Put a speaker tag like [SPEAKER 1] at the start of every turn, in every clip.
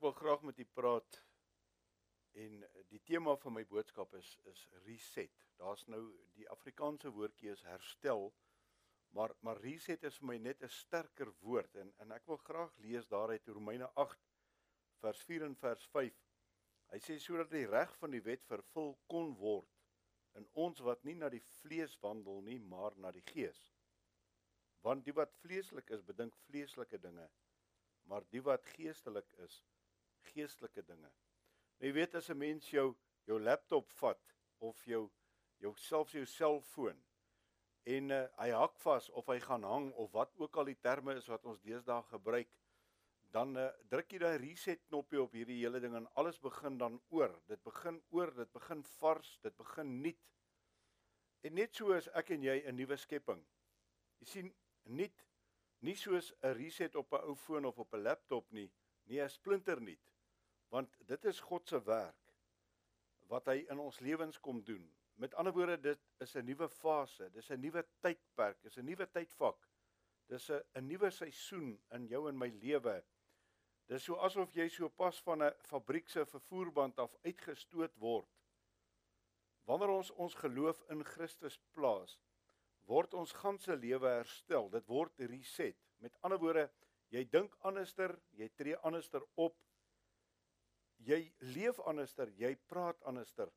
[SPEAKER 1] Ek wil graag met u praat en die tema van my boodskap is is reset. Daar's nou die Afrikaanse woordjie is herstel, maar maar reset is vir my net 'n sterker woord en en ek wil graag lees daaruit Romeine 8 vers 4 en vers 5. Hy sê sodat die reg van die wet vervul kon word in ons wat nie na die vlees wandel nie, maar na die gees. Want die wat vleeslik is, bedink vleeslike dinge, maar die wat geestelik is, geestelike dinge. Nou, jy weet as 'n mens jou jou laptop vat of jou jou selfs jou selfoon en uh, hy hak vas of hy gaan hang of wat ook al die terme is wat ons deesdae gebruik, dan uh, druk jy daai reset knoppie op hierdie hele ding en alles begin dan oor. Dit begin oor, dit begin vars, dit begin nuut. En net so is ek en jy 'n nuwe skepping. Jy sien, nuut nie soos 'n reset op 'n ou foon of op 'n laptop nie, nie 'n splinter nuut want dit is God se werk wat hy in ons lewens kom doen. Met ander woorde, dit is 'n nuwe fase, dis 'n nuwe tydperk, is 'n nuwe tydvak. Dis 'n 'n nuwe seisoen in jou en my lewe. Dis so asof jy so pas van 'n fabriek se vervoerband af uitgestoot word. Wanneer ons ons geloof in Christus plaas, word ons ganse lewe herstel. Dit word reset. Met ander woorde, jy dink anderster, jy tree anderster op, jy leef anderster, jy praat anderster.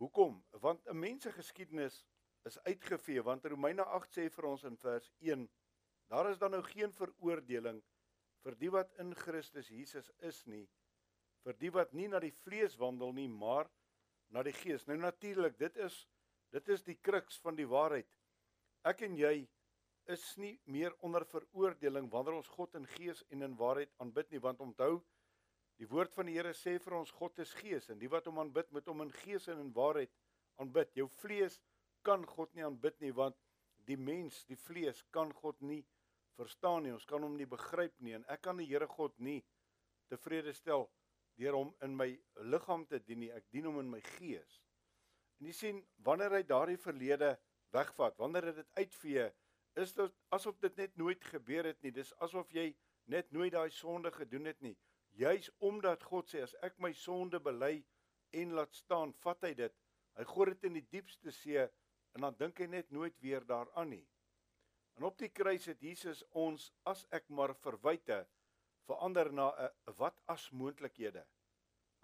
[SPEAKER 1] Hoekom? Want 'n mens se geskiedenis is uitgevee want Romeine 8 sê vir ons in vers 1 daar is dan nou geen veroordeling vir die wat in Christus Jesus is nie vir die wat nie na die vlees wandel nie maar na die gees. Nou natuurlik, dit is dit is die kruks van die waarheid. Ek en jy is nie meer onder veroordeling wanneer ons God in gees en in waarheid aanbid nie want onthou Die woord van die Here sê vir ons God is gees en die wat hom aanbid moet hom in gees en in waarheid aanbid. Jou vlees kan God nie aanbid nie want die mens, die vlees kan God nie verstaan nie. Ons kan hom nie begryp nie en ek kan die Here God nie tevrede stel deur hom in my liggaam te dien nie. Ek dien hom in my gees. En jy sien wanneer hy daardie verlede wegvat, wanneer dit uitvee, is dit asof dit net nooit gebeur het nie. Dis asof jy net nooit daai sonde gedoen het nie. Juis omdat God sê as ek my sonde bely en laat staan, vat hy dit. Hy gooi dit in die diepste see en dan dink hy net nooit weer daaraan nie. En op die kruis het Jesus ons as ek maar verwyte verander na 'n wat as moontlikhede.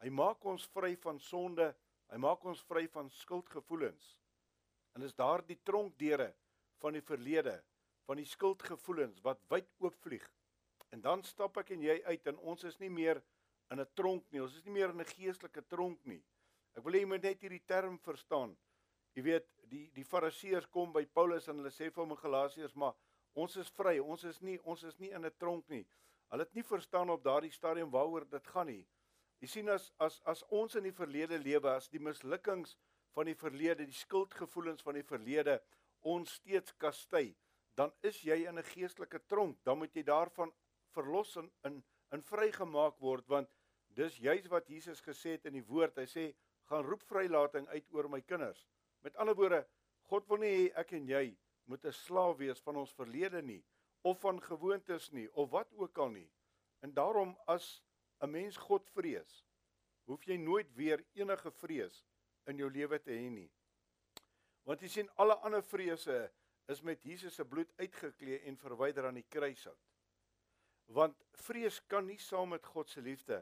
[SPEAKER 1] Hy maak ons vry van sonde, hy maak ons vry van skuldgevoelens. En is daar die tronkdeure van die verlede, van die skuldgevoelens wat wyd oopvlieg En dan stap ek en jy uit en ons is nie meer in 'n tronk nie. Ons is nie meer in 'n geestelike tronk nie. Ek wil hê jy moet net hierdie term verstaan. Jy weet, die die Fariseërs kom by Paulus en hulle sê vir hom in Galasiërs, maar ons is vry. Ons is nie ons is nie in 'n tronk nie. Hulle het nie verstaan op daardie stadium waaroor dit gaan nie. Jy sien as as as ons in die verlede lewe, as die mislukkings van die verlede, die skuldgevoelens van die verlede ons steeds kastei, dan is jy in 'n geestelike tronk. Dan moet jy daarvan verlos en in in vrygemaak word want dis juis wat Jesus gesê het in die woord. Hy sê gaan roep vrylating uit oor my kinders. Met ander woorde, God wil nie hê ek en jy moet 'n slaaf wees van ons verlede nie of van gewoontes nie of wat ook al nie. En daarom as 'n mens God vrees, hoef jy nooit weer enige vrees in jou lewe te hê nie. Want jy sien alle ander vrese is met Jesus se bloed uitgeklee en verwyder aan die kruishout. Want vrees kan nie saam met God se liefde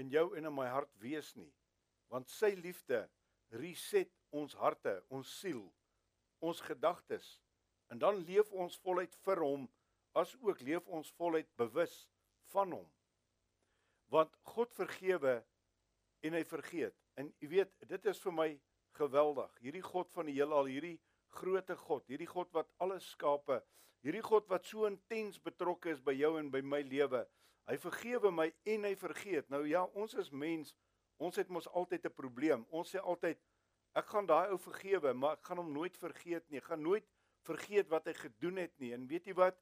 [SPEAKER 1] in jou en in my hart wees nie. Want sy liefde reset ons harte ons siel ons gedagtes. En dan leef ons voluit vir hom as ook leef ons voluit bewus van hom. Want God vergewe en hy vergeet. En jy weet dit is vir my geweldig hierdie God van die heelal hierdie groote God, hierdie God wat alles skape, hierdie God wat so intens betrokke is by jou en by my lewe. Hy vergewe my en hy vergeet. Nou ja, ons is mens, ons het mos altyd 'n probleem. Ons sê altyd ek gaan daai ou vergewe, maar ek gaan hom nooit vergeet nie. Ek gaan nooit vergeet wat hy gedoen het nie. En weet jy wat?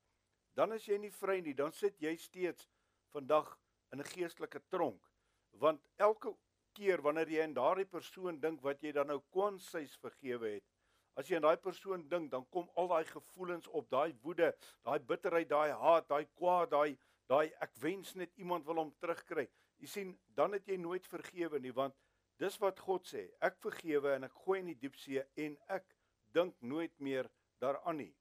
[SPEAKER 1] Dan is jy nie vry nie. Dan sit jy steeds vandag in 'n geestelike tronk. Want elke keer wanneer jy aan daardie persoon dink wat jy dan nou kwansies vergewe het, As jy aan daai persoon dink, dan kom al daai gevoelens op, daai woede, daai bitterheid, daai haat, daai kwaad, daai daai ek wens net iemand wil hom terugkry. Jy sien, dan het jy nooit vergewe nie want dis wat God sê. Ek vergewe en ek gooi in die diep see en ek dink nooit meer daaraan nie.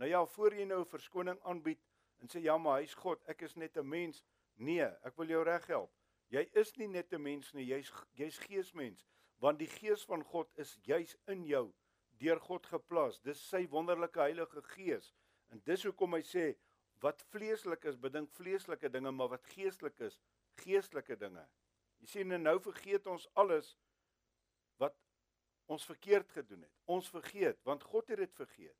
[SPEAKER 1] Nou ja, voor jy nou verskoning aanbied en sê ja, maar hy's God, ek is net 'n mens. Nee, ek wil jou reghelp. Jy is nie net 'n mens nie, jy's jy's geesmens, want die gees van God is juis in jou deur God geplaas. Dis sy wonderlike Heilige Gees. En dis hoekom hy sê wat vleeslik is, bedink vleeslike dinge, maar wat geestelik is, geestelike dinge. Jy sien en nou vergeet ons alles wat ons verkeerd gedoen het. Ons vergeet want God het dit vergeet.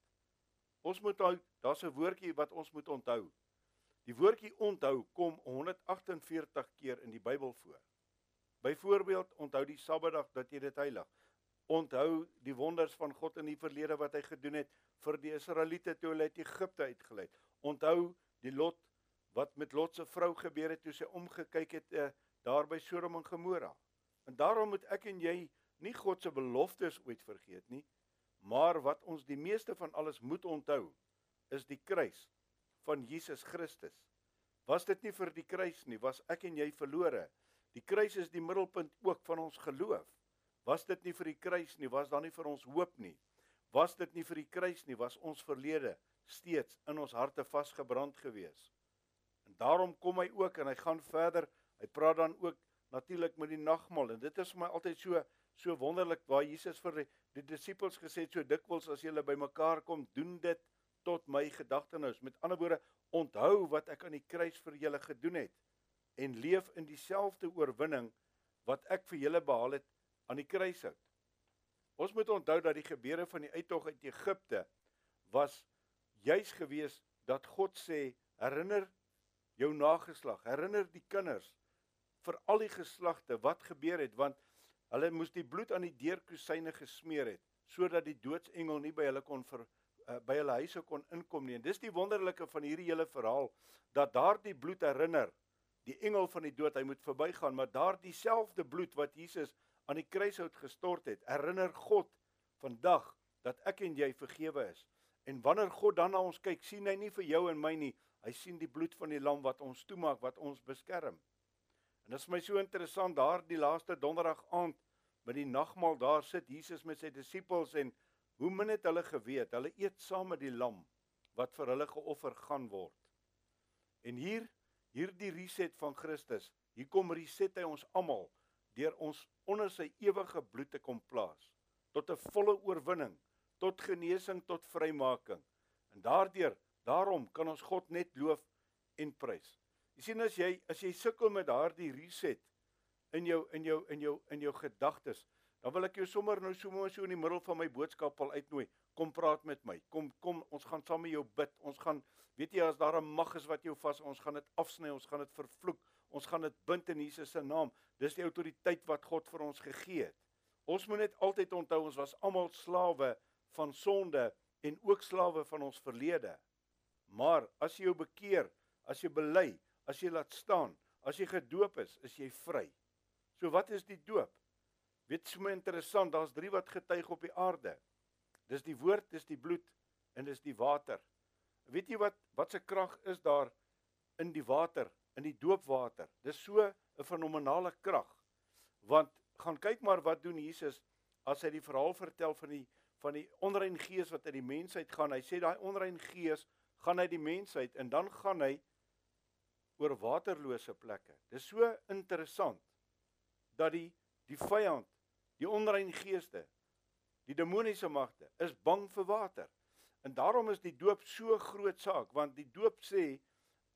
[SPEAKER 1] Ons moet onthou, daar's 'n woordjie wat ons moet onthou. Die woordjie onthou kom 148 keer in die Bybel voor. Byvoorbeeld, onthou die Sabbatdag dat jy dit heilig. Onthou die wonders van God in die verlede wat hy gedoen het vir die Israeliete toe hulle uit Egipte uitgelei het. Onthou die lot wat met Lot se vrou gebeur het toe sy omgekyk het uh, daar by Sodom en Gomora. En daarom moet ek en jy nie God se beloftes ooit vergeet nie, maar wat ons die meeste van alles moet onthou, is die kruis van Jesus Christus. Was dit nie vir die kruis nie, was ek en jy verlore. Die kruis is die middelpunt ook van ons geloof. Was dit nie vir die kruis nie, was daar nie vir ons hoop nie. Was dit nie vir die kruis nie, was ons verlede steeds in ons harte vasgebrand gewees. En daarom kom hy ook en hy gaan verder. Hy praat dan ook natuurlik met die nagmaal en dit is vir my altyd so so wonderlik waar Jesus vir die, die disippels gesê het so dikwels as julle bymekaar kom, doen dit tot my gedagtenis. Met ander woorde, onthou wat ek aan die kruis vir julle gedoen het en leef in dieselfde oorwinning wat ek vir julle behaal het aan die kruishout. Ons moet onthou dat die gebeure van die uittog uit Egipte was juis gewees dat God sê herinner jou nageslag, herinner die kinders vir al die geslagte wat gebeur het want Hulle moes die bloed aan die deurkusyne gesmeer het sodat die doodsengel nie by hulle kon ver, uh, by hulle huise kon inkom nie. En dis die wonderlike van hierdie hele verhaal dat daardie bloed herinner die engel van die dood hy moet verbygaan, maar daardie selfde bloed wat Jesus aan die kruishout gestort het, herinner God vandag dat ek en jy vergewe is. En wanneer God dan na ons kyk, sien hy nie vir jou en my nie, hy sien die bloed van die lam wat ons toemaak, wat ons beskerm. En dit is my so interessant daar die laaste donderdag aand by die nagmaal daar sit Jesus met sy disippels en hoe min het hulle geweet hulle eet saam met die lam wat vir hulle geoffer gaan word. En hier hierdie reset van Christus, hier kom reset hy ons almal deur ons onder sy ewige bloed te kom plaas tot 'n volle oorwinning, tot genesing, tot vrymaking. En daardeur, daarom kan ons God net loof en prys. Jy sien as jy as jy sukkel met daardie reset in jou in jou in jou in jou gedagtes, dan wil ek jou sommer nou sommer so in die middel van my boodskap al uitnooi. Kom praat met my. Kom kom ons gaan saam met jou bid. Ons gaan weet jy as daar 'n mag is wat jou vas, ons gaan dit afsny, ons gaan dit vervloek. Ons gaan dit bind in Jesus se naam. Dis die autoriteit wat God vir ons gegee het. Ons moet net altyd onthou ons was almal slawe van sonde en ook slawe van ons verlede. Maar as jy jou bekeer, as jy bely, as jy laat staan, as jy gedoop is, is jy vry. So wat is die doop? Weet so interessant, daar's drie wat getuig op die aarde. Dis die woord, dis die bloed en dis die water. Weet jy wat wat se krag is daar in die water, in die doopwater? Dis so 'n fenominale krag. Want gaan kyk maar wat doen Jesus as hy die verhaal vertel van die van die onrein gees wat uit die mensheid gaan. Hy sê daai onrein gees gaan uit die mensheid en dan gaan hy oor waterlose plekke. Dis so interessant dat die die vyand, die onrein geeste, die demoniese magte is bang vir water. En daarom is die doop so groot saak want die doop sê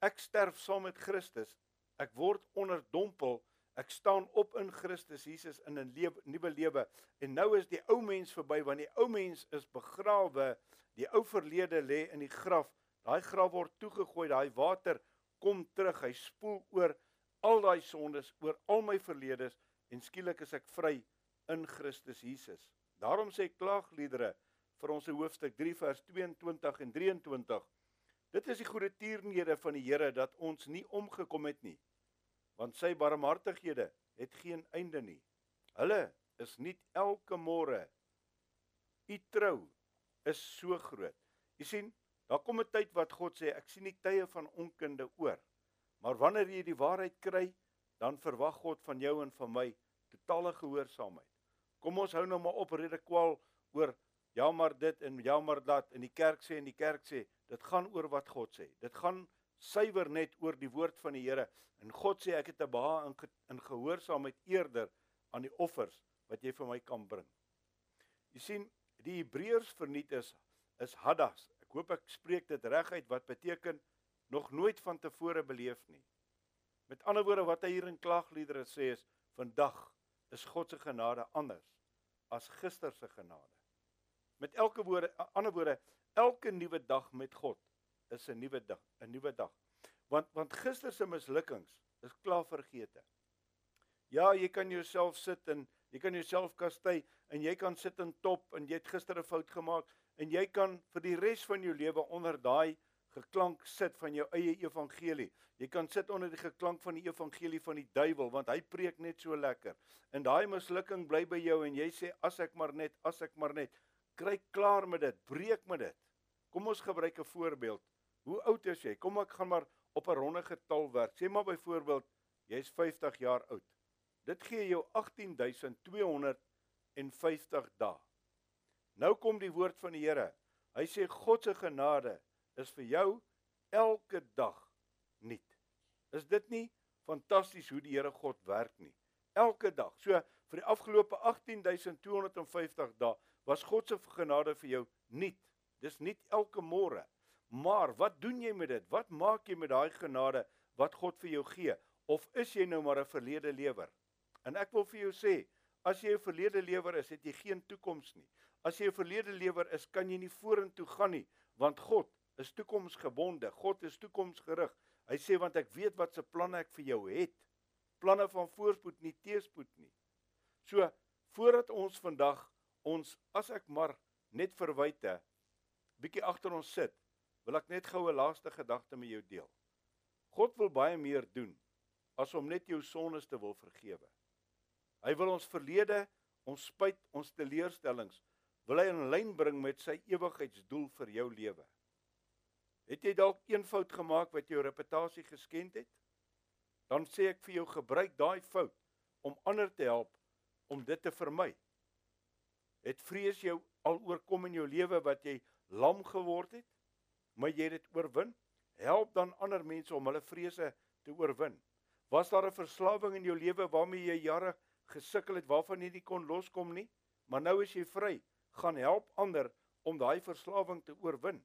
[SPEAKER 1] ek sterf saam met Christus, ek word onderdompel, ek staan op in Christus Jesus in 'n nuwe lewe en nou is die ou mens verby want die ou mens is begrawe, die ou verlede lê in die graf. Daai graf word toegegooi, daai water kom terug. Hy spoel oor al daai sondes, oor al my verledes en skielik is ek vry in Christus Jesus. Daarom sê klaagliedere vir ons hoofstuk 3 vers 22 en 23. Dit is die goeie tiernede van die Here dat ons nie omgekom het nie. Want sy barmhartighede het geen einde nie. Hulle is nie elke môre. U trou is so groot. U sien, Daar kom 'n tyd wat God sê ek sien die tye van onkunde oor. Maar wanneer jy die waarheid kry, dan verwag God van jou en van my totale gehoorsaamheid. Kom ons hou nou maar op rede kwal oor ja maar dit en ja maar dat in die kerk sê en die kerk sê, dit gaan oor wat God sê. Dit gaan suiwer net oor die woord van die Here. En God sê ek het 'n behaag in, in gehoorsaamheid eerder aan die offers wat jy vir my kan bring. Jy sien, die Hebreërs verniet is is hadas. Ek hoop ek spreek dit reguit wat beteken nog nooit van tevore beleef nie. Met ander woorde wat hy hier in klagliedere sê is vandag is God se genade anders as gister se genade. Met elke woorde ander woorde elke nuwe dag met God is 'n nuwe dag, 'n nuwe dag. Want want gister se mislukkings is klaar vergete. Ja, jy kan jouself sit en jy kan jouself kastei en jy kan sit in top en jy het gister 'n fout gemaak en jy kan vir die res van jou lewe onder daai geklank sit van jou eie evangelie. Jy kan sit onder die geklank van die evangelie van die duiwel want hy preek net so lekker. En daai mislukking bly by jou en jy sê as ek maar net, as ek maar net kry klaar met dit, breek met dit. Kom ons gebruik 'n voorbeeld. Hoe oud is jy? Kom ek gaan maar op 'n ronde getal werk. Sê maar byvoorbeeld jy's 50 jaar oud. Dit gee jou 18250 dae. Nou kom die woord van die Here. Hy sê God se genade is vir jou elke dag nuut. Is dit nie fantasties hoe die Here God werk nie? Elke dag. So vir die afgelope 18250 dae was God se genade vir jou nuut. Dis nuut elke môre. Maar wat doen jy met dit? Wat maak jy met daai genade wat God vir jou gee? Of is jy nou maar 'n verlede lewer? En ek wil vir jou sê, as jy 'n verlede lewer is, het jy geen toekoms nie. As jy 'n verlede lewer is, kan jy nie vorentoe gaan nie, want God is toekomsgebonde. God is toekomsgerig. Hy sê want ek weet wat se planne ek vir jou het. Planne van voorspoed, nie teëspoed nie. So, voordat ons vandag ons as ek maar net verwyte bietjie agter ons sit, wil ek net gou 'n laaste gedagte met jou deel. God wil baie meer doen as om net jou sondes te wil vergewe. Hy wil ons verlede, ons spyt, ons teleurstellings wil hy in lyn bring met sy ewigheidsdoel vir jou lewe. Het jy dalk een fout gemaak wat jou reputasie geskend het? Dan sê ek vir jou gebruik daai fout om ander te help om dit te vermy. Het vrees jou al oorkom in jou lewe wat jy lam geword het? maar jy het dit oorwin. Help dan ander mense om hulle vrese te oorwin. Was daar 'n verslawing in jou lewe waarmee jy jare gesukkel het waarvan jy nie kon loskom nie, maar nou is jy vry. Gaan help ander om daai verslawing te oorwin.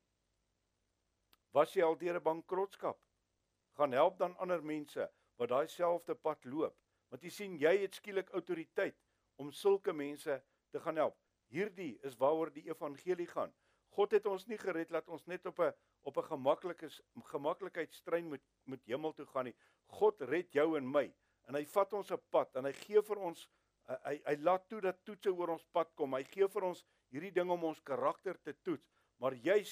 [SPEAKER 1] Was jy al deur 'n bankrotskap? Gaan help dan ander mense wat daai selfde pad loop. Want jy sien jy het skielik autoriteit om sulke mense te gaan help. Hierdie is waaroor die evangelie gaan. God het ons nie gered laat ons net op 'n op 'n gemaklike gemaklikheidsstrein met met hemel toe gaan nie. God red jou en my en hy vat ons 'n pad en hy gee vir ons hy, hy laat toe dat toetse oor ons pad kom. Hy gee vir ons hierdie ding om ons karakter te toets. Maar jy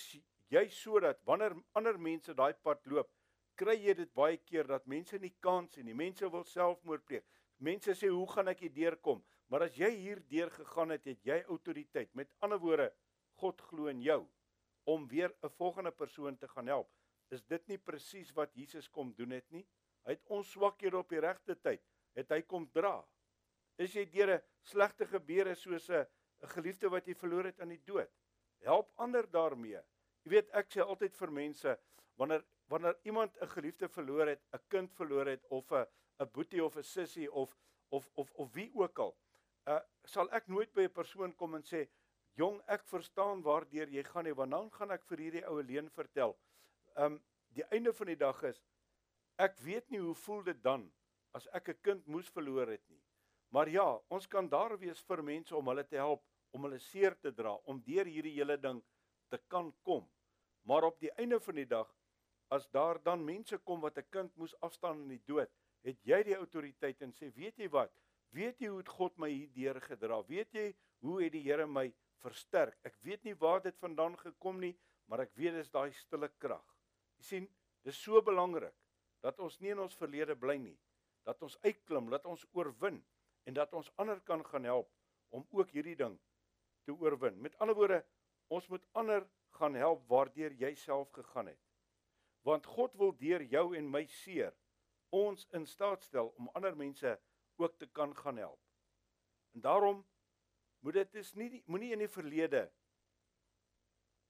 [SPEAKER 1] jy sodat wanneer ander mense daai pad loop, kry jy dit baie keer dat mense nie kans sien nie. Mense wil selfmoord pleeg. Mense sê hoe gaan ek hier deurkom? Maar as jy hier deur gegaan het, het jy autoriteit. Met ander woorde, God glo in jou om weer 'n volgende persoon te gaan help. Is dit nie presies wat Jesus kom doen het nie? Hy het ons swakhede op die regte tyd het hy kom dra. Is jy deur 'n slegte gebeure soos 'n 'n geliefde wat jy verloor het aan die dood? Help ander daarmee. Jy weet ek sê altyd vir mense wanneer wanneer iemand 'n geliefde verloor het, 'n kind verloor het of 'n 'n boetie of 'n sussie of of of of wie ook al, uh sal ek nooit by 'n persoon kom en sê Jong, ek verstaan waardeur jy gaan nie, want dan gaan ek vir hierdie ou alleen vertel. Um die einde van die dag is ek weet nie hoe voel dit dan as ek 'n kind moes verloor het nie. Maar ja, ons kan daar wees vir mense om hulle te help, om hulle seer te dra, om deur hierdie hele ding te kan kom. Maar op die einde van die dag as daar dan mense kom wat 'n kind moes afstaan in die dood, het jy die autoriteit en sê, "Weet jy wat? Weet jy hoe het God my hier deur gedra? Weet jy hoe het die Here my versterk. Ek weet nie waar dit vandaan gekom nie, maar ek weet dis daai stille krag. Jy sien, dis so belangrik dat ons nie in ons verlede bly nie, dat ons uitklim, dat ons oorwin en dat ons ander kan gaan help om ook hierdie ding te oorwin. Met ander woorde, ons moet ander gaan help waardeur jy self gegaan het. Want God wil deur jou en my seer ons in staat stel om ander mense ook te kan gaan help. En daarom moet dit is nie moenie in die verlede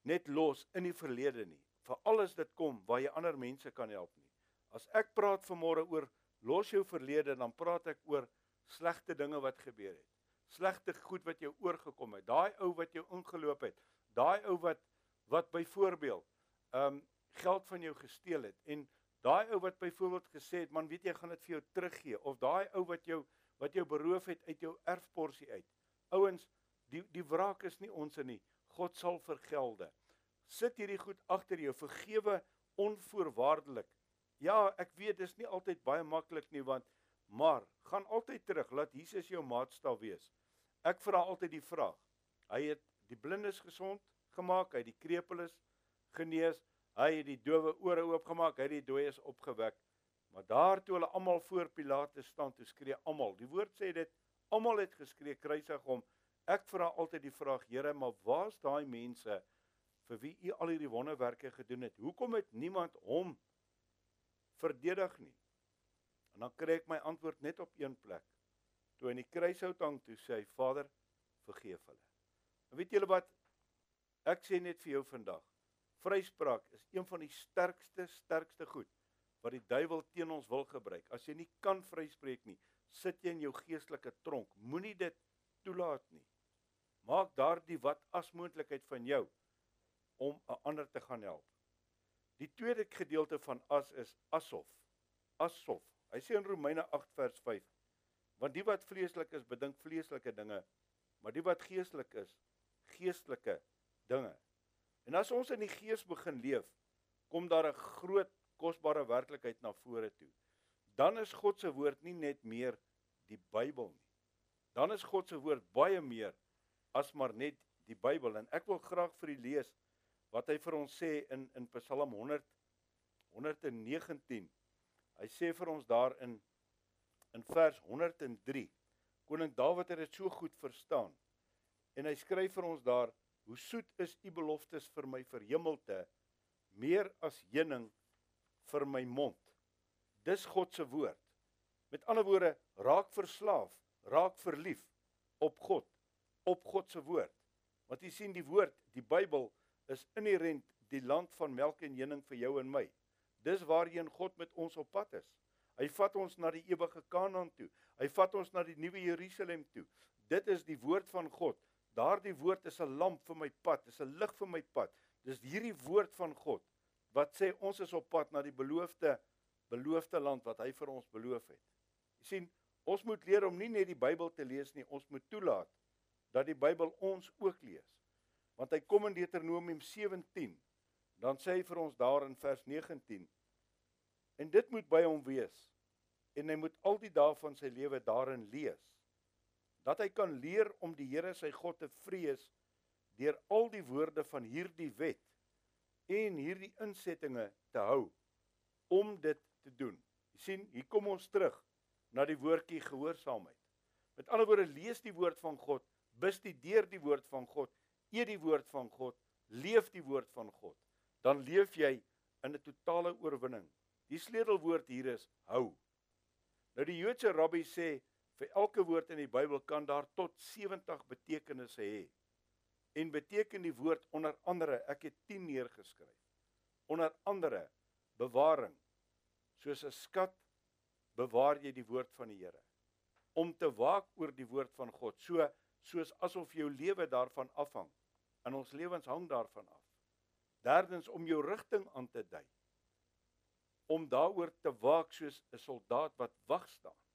[SPEAKER 1] net los in die verlede nie. Vir alles dit kom waar jy ander mense kan help nie. As ek praat vanmôre oor los jou verlede, dan praat ek oor slegte dinge wat gebeur het. Slegte goed wat jou oorgekom het. Daai ou wat jou ingeloop het. Daai ou wat wat byvoorbeeld ehm um, geld van jou gesteel het en daai ou wat byvoorbeeld gesê het man weet jy gaan dit vir jou teruggee of daai ou wat jou wat jou beroof het uit jou erfporsie uit. Ouens, die die wraak is nie ons nie. God sal vergelde. Sit hierdie goed agter jou. Vergewe onvoorwaardelik. Ja, ek weet dis nie altyd baie maklik nie want maar gaan altyd terug. Laat Jesus jou maatstaf wees. Ek vra altyd die vraag. Hy het die blindes gesond gemaak, hy het die krepeles genees, hy het die dowe ore oopgemaak, hy het die dooies opgewek. Maar daar toe hulle almal voor Pilatus staan, toe skree almal. Die woord sê dit, almal het geskree kruisig hom. Ek vra altyd die vraag, Here, maar waar's daai mense vir wie u al hierdie wonderwerke gedoen het? Hoekom het niemand hom verdedig nie? En dan kry ek my antwoord net op een plek. Toe in die kruishout hang, toe sê hy, Vader, vergeef hulle. En weet julle wat? Ek sê net vir jou vandag, vryspraak is een van die sterkste sterkste goed wat die duiwel teen ons wil gebruik. As jy nie kan vryspreek nie, sit jy in jou geestelike tronk. Moenie dit toelaat nie. Maak daardie wat as moontlikheid van jou om 'n ander te gaan help. Die tweede gedeelte van as is asof. Asof. Hy sê in Romeine 8 vers 5: Want die wat vleeslik is, bedink vleeslike dinge, maar die wat geestelik is, geestelike dinge. En as ons in die gees begin leef, kom daar 'n groot kosbare werklikheid na vore toe. Dan is God se woord nie net meer die Bybel nie. Dan is God se woord baie meer as maar net die Bybel en ek wil graag vir u lees wat hy vir ons sê in in Psalm 100 119. Hy sê vir ons daar in in vers 103. Koning Dawid het dit so goed verstaan. En hy skryf vir ons daar: Hoe soet is u beloftes vir my verhemelte, meer as heuning vir my mond. Dis God se woord. Met ander woorde, raak verslaaf, raak verlief op God, op God se woord. Want jy sien die woord, die Bybel is inherënt die land van melk en honing vir jou en my. Dis waarheen God met ons op pad is. Hy vat ons na die ewige Kanaan toe. Hy vat ons na die nuwe Jerusalem toe. Dit is die woord van God. Daardie woord is 'n lamp vir my pad, is 'n lig vir my pad. Dis hierdie woord van God wat sê ons is op pad na die beloofde beloofde land wat hy vir ons beloof het. Jy sien, ons moet leer om nie net die Bybel te lees nie, ons moet toelaat dat die Bybel ons ook lees. Want hy kom in Deuteronomium 17, dan sê hy vir ons daar in vers 19 en dit moet by hom wees en hy moet al die dae van sy lewe daarin lees dat hy kan leer om die Here sy God te vrees deur al die woorde van hierdie wet en hierdie insettinge te hou om dit te doen. Jy sien, hier kom ons terug na die woordjie gehoorsaamheid. Met ander woorde, lees die woord van God, bestudeer die woord van God, eet die woord van God, leef die woord van God. Dan leef jy in 'n totale oorwinning. Die sleutelwoord hier is hou. Nou die Joodse rabbi sê vir elke woord in die Bybel kan daar tot 70 betekenisse hê. En beteken die woord onder andere ek het 10 neergeskryf. Onder andere bewaring. Soos 'n skat bewaar jy die woord van die Here om te waak oor die woord van God. So soos asof jou lewe daarvan afhang en ons lewens hang daarvan af. Derdens om jou rigting aan te dui. Om daaroor te waak soos 'n soldaat wat wag staan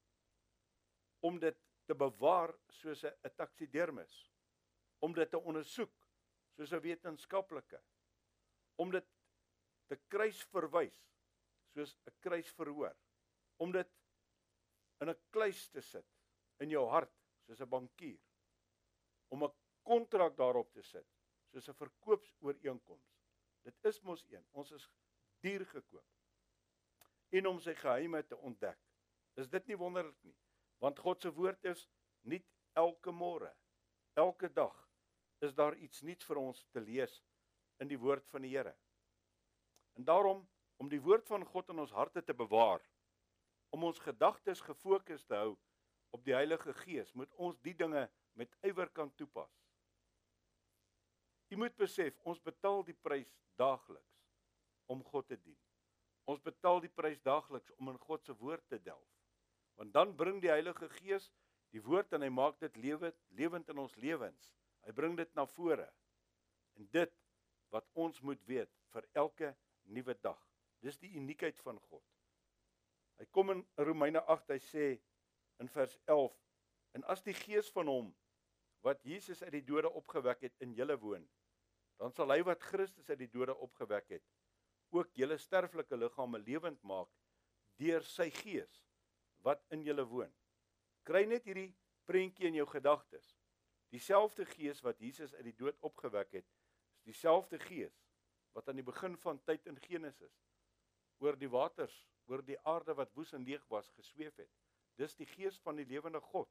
[SPEAKER 1] om dit te bewaar soos 'n taksidermis om dit te ondersoek soos 'n wetenskaplike om dit te kruis verwys soos 'n kruisverhoor. Om dit in 'n kluis te sit in jou hart soos 'n bankier. Om 'n kontrak daarop te sit soos 'n verkoopsooreenkoms dit is mos een. Ons is duur gekoop. En om sy geheime te ontdek. Is dit nie wonderlik nie want God se woord is nie elke môre elke dag is daar iets nuuts vir ons te lees in die woord van die Here. En daarom om die woord van God in ons harte te bewaar, om ons gedagtes gefokus te hou op die Heilige Gees, moet ons die dinge met ywer kan toepas. Jy moet besef, ons betaal die prys daagliks om God te dien. Ons betaal die prys daagliks om in God se woord te delf. Want dan bring die Heilige Gees die woord en hy maak dit lewend lewend in ons lewens. Hy bring dit na vore. En dit wat ons moet weet vir elke nuwe dag. Dis die uniekheid van God. Hy kom in Romeine 8, hy sê in vers 11: "En as die Gees van hom wat Jesus uit die dode opgewek het in julle woon, dan sal hy wat Christus uit die dode opgewek het, ook julle sterflike liggame lewend maak deur sy Gees wat in julle woon." Kry net hierdie prentjie in jou gedagtes. Dieselfde Gees wat Jesus uit die dood opgewek het, is dieselfde Gees wat aan die begin van tyd in Genesis oor die waters, oor die aarde wat woes en leeg was, gesweef het. Dis die Gees van die lewende God.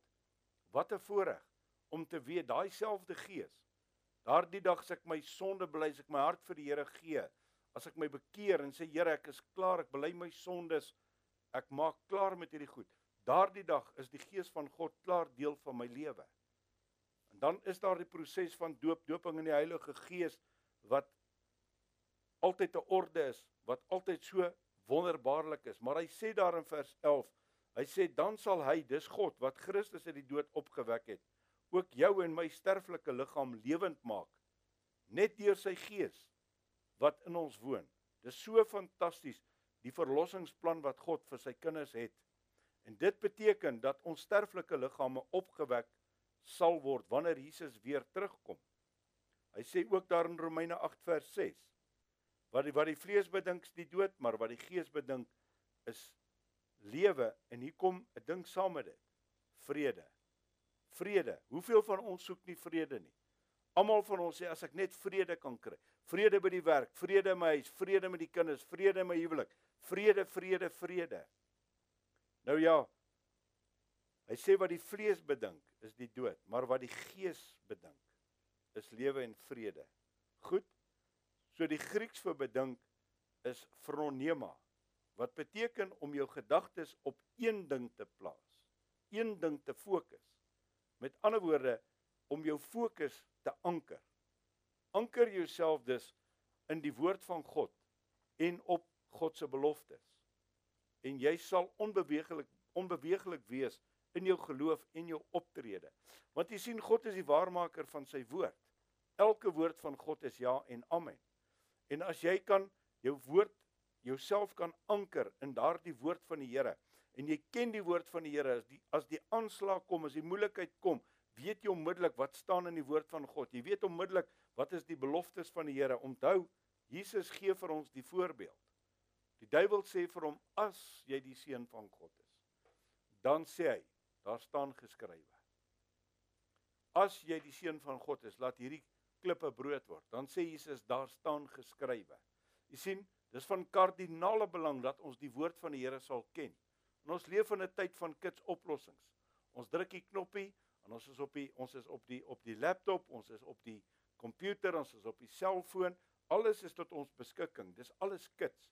[SPEAKER 1] Wat 'n voorreg om te weet daai selfde Gees. Daardie dag as ek my sonde bely, as ek my hart vir die Here gee, as ek my bekeer en sê Here, ek is klaar, ek bely my sondes, ek maak klaar met hierdie goed. Daardie dag is die Gees van God klaar deel van my lewe. En dan is daar die proses van doop, doping in die Heilige Gees wat altyd 'n orde is, wat altyd so wonderbaarlik is. Maar hy sê daar in vers 11, hy sê dan sal hy, dis God wat Christus uit die dood opgewek het, ook jou en my sterflike liggaam lewend maak net deur sy Gees wat in ons woon. Dis so fantasties die verlossingsplan wat God vir sy kinders het. En dit beteken dat ons sterflike liggame opgewek sal word wanneer Jesus weer terugkom. Hy sê ook daar in Romeine 8 vers 6 wat die wat die vlees bedink is die dood, maar wat die gees bedink is lewe en hier kom 'n ding saam met dit. Vrede. Vrede. Hoeveel van ons soek nie vrede nie? Almal van ons sê as ek net vrede kan kry. Vrede by die werk, vrede in my huis, vrede met die kinders, vrede in my huwelik. Vrede, vrede, vrede. Nou ja. Hy sê wat die vlees bedink is die dood, maar wat die gees bedink is lewe en vrede. Goed. So die Grieks vir bedink is phronema wat beteken om jou gedagtes op een ding te plaas. Een ding te fokus. Met ander woorde om jou fokus te anker. Anker jouself dus in die woord van God en op God se beloftes en jy sal onbeweeglik onbeweeglik wees in jou geloof en jou optrede. Want jy sien God is die waarmaker van sy woord. Elke woord van God is ja en amen. En as jy kan jou woord jouself kan anker in daardie woord van die Here en jy ken die woord van die Here as die as die aanslag kom, as die moeilikheid kom, weet jy onmiddellik wat staan in die woord van God. Jy weet onmiddellik wat is die beloftes van die Here. Onthou, Jesus gee vir ons die voorbeeld. Die duiwel sê vir hom as jy die seun van God is. Dan sê hy, daar staan geskrywe. As jy die seun van God is, laat hierdie klippe brood word. Dan sê Jesus, daar staan geskrywe. Jy sien, dis van kardinale belang dat ons die woord van die Here sal ken. En ons leef in 'n tyd van kits oplossings. Ons druk die knoppie en ons is op die ons is op die op die laptop, ons is op die komputer, ons is op die selfoon. Alles is tot ons beskikking. Dis alles kits.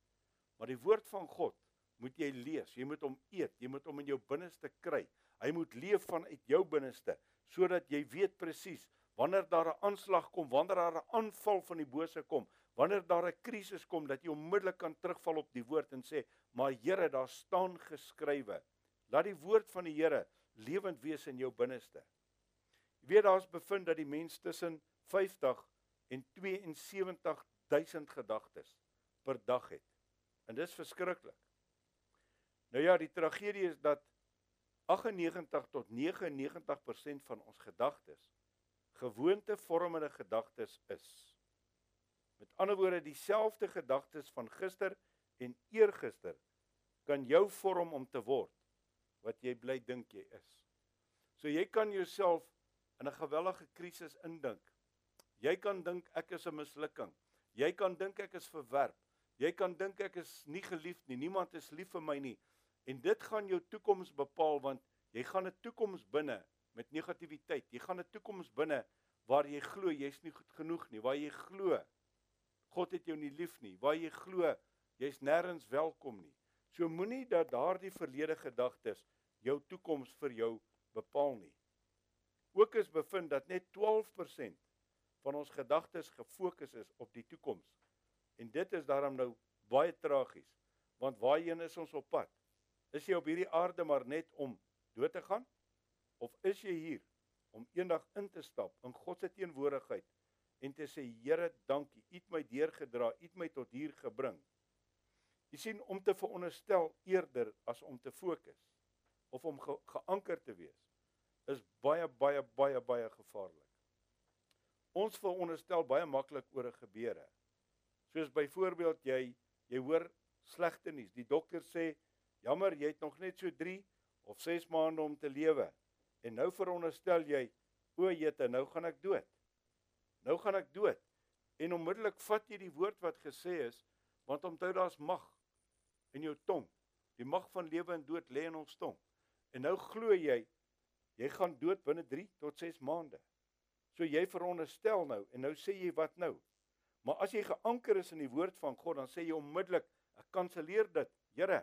[SPEAKER 1] Maar die woord van God moet jy lees. Jy moet hom eet. Jy moet hom in jou binneste kry. Hy moet leef vanuit jou binneste sodat jy weet presies wanneer daar 'n aanslag kom, wanneer daar 'n aanval van die bose kom, wanneer daar 'n krisis kom dat jy onmiddellik kan terugval op die woord en sê, "Maar Here, daar staan geskrywe." Laat die woord van die Here lewend wees in jou binneste. Jy weet daar's bevind dat die mens tussen 50 en 72 000 gedagtes per dag het. En dis verskriklik. Nou ja, die tragedie is dat 98 tot 99% van ons gedagtes gewoontevormende gedagtes is. Met ander woorde, dieselfde gedagtes van gister en eergister kan jou vorm om te word wat jy bly dink jy is. So jy kan jouself in 'n gewellige krisis indink. Jy kan dink ek is 'n mislukking. Jy kan dink ek is verwerp. Jy kan dink ek is nie geliefd nie. Niemand is lief vir my nie. En dit gaan jou toekoms bepaal want jy gaan 'n toekoms binne met negativiteit. Jy gaan 'n toekoms binne waar jy glo jy's nie goed genoeg nie, waar jy glo God het jou nie lief nie, waar jy glo jy's nêrens welkom nie. So moenie dat daardie verlede gedagtes jou toekoms vir jou bepaal nie. Ook is bevind dat net 12% van ons gedagtes gefokus is op die toekoms. En dit is daarom nou baie tragies, want waarheen is ons op pad? Is jy op hierdie aarde maar net om dood te gaan of is jy hier om eendag in te stap in God se teenwoordigheid en te sê Here, dankie, U het my deurgedra, U het my tot hier gebring. Jy sien om te veronderstel eerder as om te fokus of om ge geanker te wees is baie baie baie baie gevaarlik. Ons veronderstel baie maklik oor 'n gebeure. Soos byvoorbeeld jy jy hoor slegte nuus. Die dokter sê jammer, jy het nog net so 3 of 6 maande om te lewe. En nou veronderstel jy, o jete, nou gaan ek dood. Nou gaan ek dood. En onmiddellik vat jy die woord wat gesê is, want onthou daar's mag in jou tong. Die mag van lewe en dood lê in ons tong. En nou glo jy jy gaan dood binne 3 tot 6 maande. So jy veronderstel nou en nou sê jy wat nou? Maar as jy geanker is in die woord van God, dan sê jy onmiddellik, ek kanselleer dit. Here,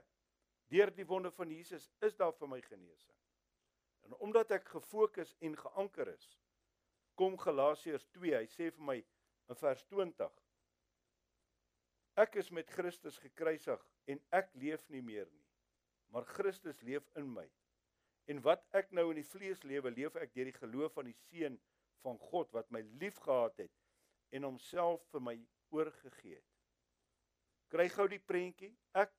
[SPEAKER 1] deur die wonde van Jesus is daar vir my genesing. En omdat ek gefokus en geanker is, kom Galasiërs 2, hy sê vir my in vers 20: Ek is met Christus gekruisig en ek leef nie meer nie, maar Christus leef in my. En wat ek nou in die vlees lewe, leef ek deur die geloof van die seun van God wat my liefgehad het en homself vir my oorgegee het. Kry gou die prentjie, ek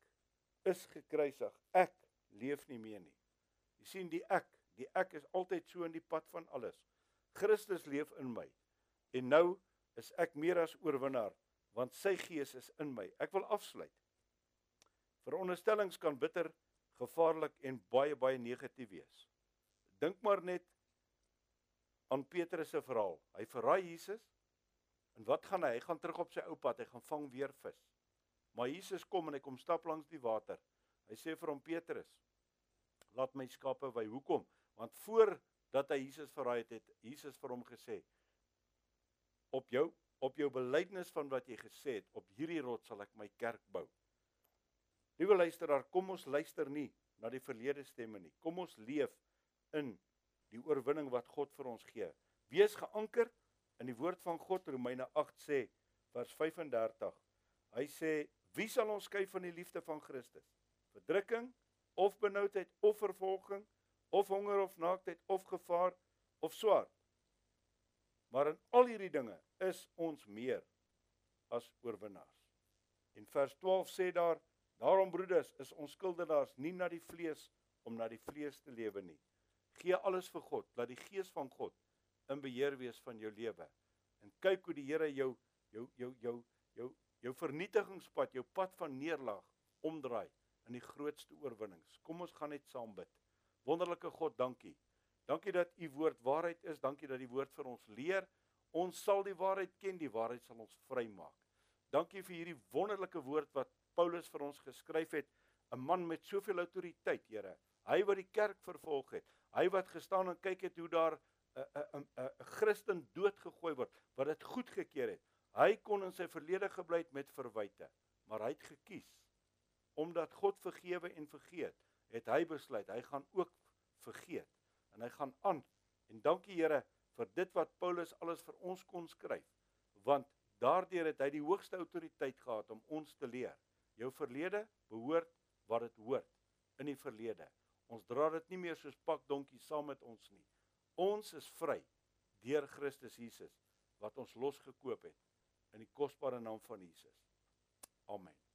[SPEAKER 1] is gekruisig. Ek leef nie meer nie. Jy sien die ek Die ek is altyd so in die pad van alles. Christus leef in my. En nou is ek meer as oorwinnaar want sy gees is in my. Ek wil afsluit. Veronderstellings kan bitter, gevaarlik en baie baie negatief wees. Dink maar net aan Petrus se verhaal. Hy verraai Jesus. En wat gaan hy? Hy gaan terug op sy ou pad. Hy gaan vang weer vis. Maar Jesus kom en hy kom stap langs die water. Hy sê vir hom Petrus: "Laat my skape wy." Hoekom? Want voordat hy Jesus verraai het, het Jesus vir hom gesê: "Op jou op jou belydenis van wat jy gesê het, op hierdie rots sal ek my kerk bou." Liewe luisteraar, kom ons luister nie na die verlede stemme nie. Kom ons leef in die oorwinning wat God vir ons gee. Wees geanker in die woord van God Romeine 8 sê vers 35. Hy sê: "Wie sal ons skei van die liefde van Christus? Verdrukking of benoudheid of vervolging?" of honger of naaktheid of gevaar of swaard. Maar in al hierdie dinge is ons meer as oorwinnaars. En vers 12 sê daar: Daarom broeders, is ons skuldenaars nie na die vlees om na die vlees te lewe nie. Gee alles vir God, laat die gees van God in beheer wees van jou lewe. En kyk hoe die Here jou jou jou jou jou jou vernietigingspad, jou pad van neerlaag omdraai in die grootste oorwinnings. Kom ons gaan net saam bid. Wonderlike God, dankie. Dankie dat u woord waarheid is. Dankie dat die woord vir ons leer. Ons sal die waarheid ken, die waarheid sal ons vrymaak. Dankie vir hierdie wonderlike woord wat Paulus vir ons geskryf het, 'n man met soveel autoriteit, Here. Hy wat die kerk vervolg het, hy wat gestaan en kyk het hoe daar 'n 'n 'n Christen doodgegooi word, wat dit goedgekeur het. Hy kon in sy verlede gebly het met verwyte, maar hy het gekies. Omdat God vergewe en vergeet het hy besluit hy gaan ook vergeet en hy gaan aan. En dankie Here vir dit wat Paulus alles vir ons kon skryf want daardeur het hy die hoogste autoriteit gehad om ons te leer. Jou verlede behoort wat dit hoort in die verlede. Ons dra dit nie meer soos pak donkie saam met ons nie ons is vry deur Christus Jesus wat ons losgekoop het in die kosbare naam van Jesus. Amen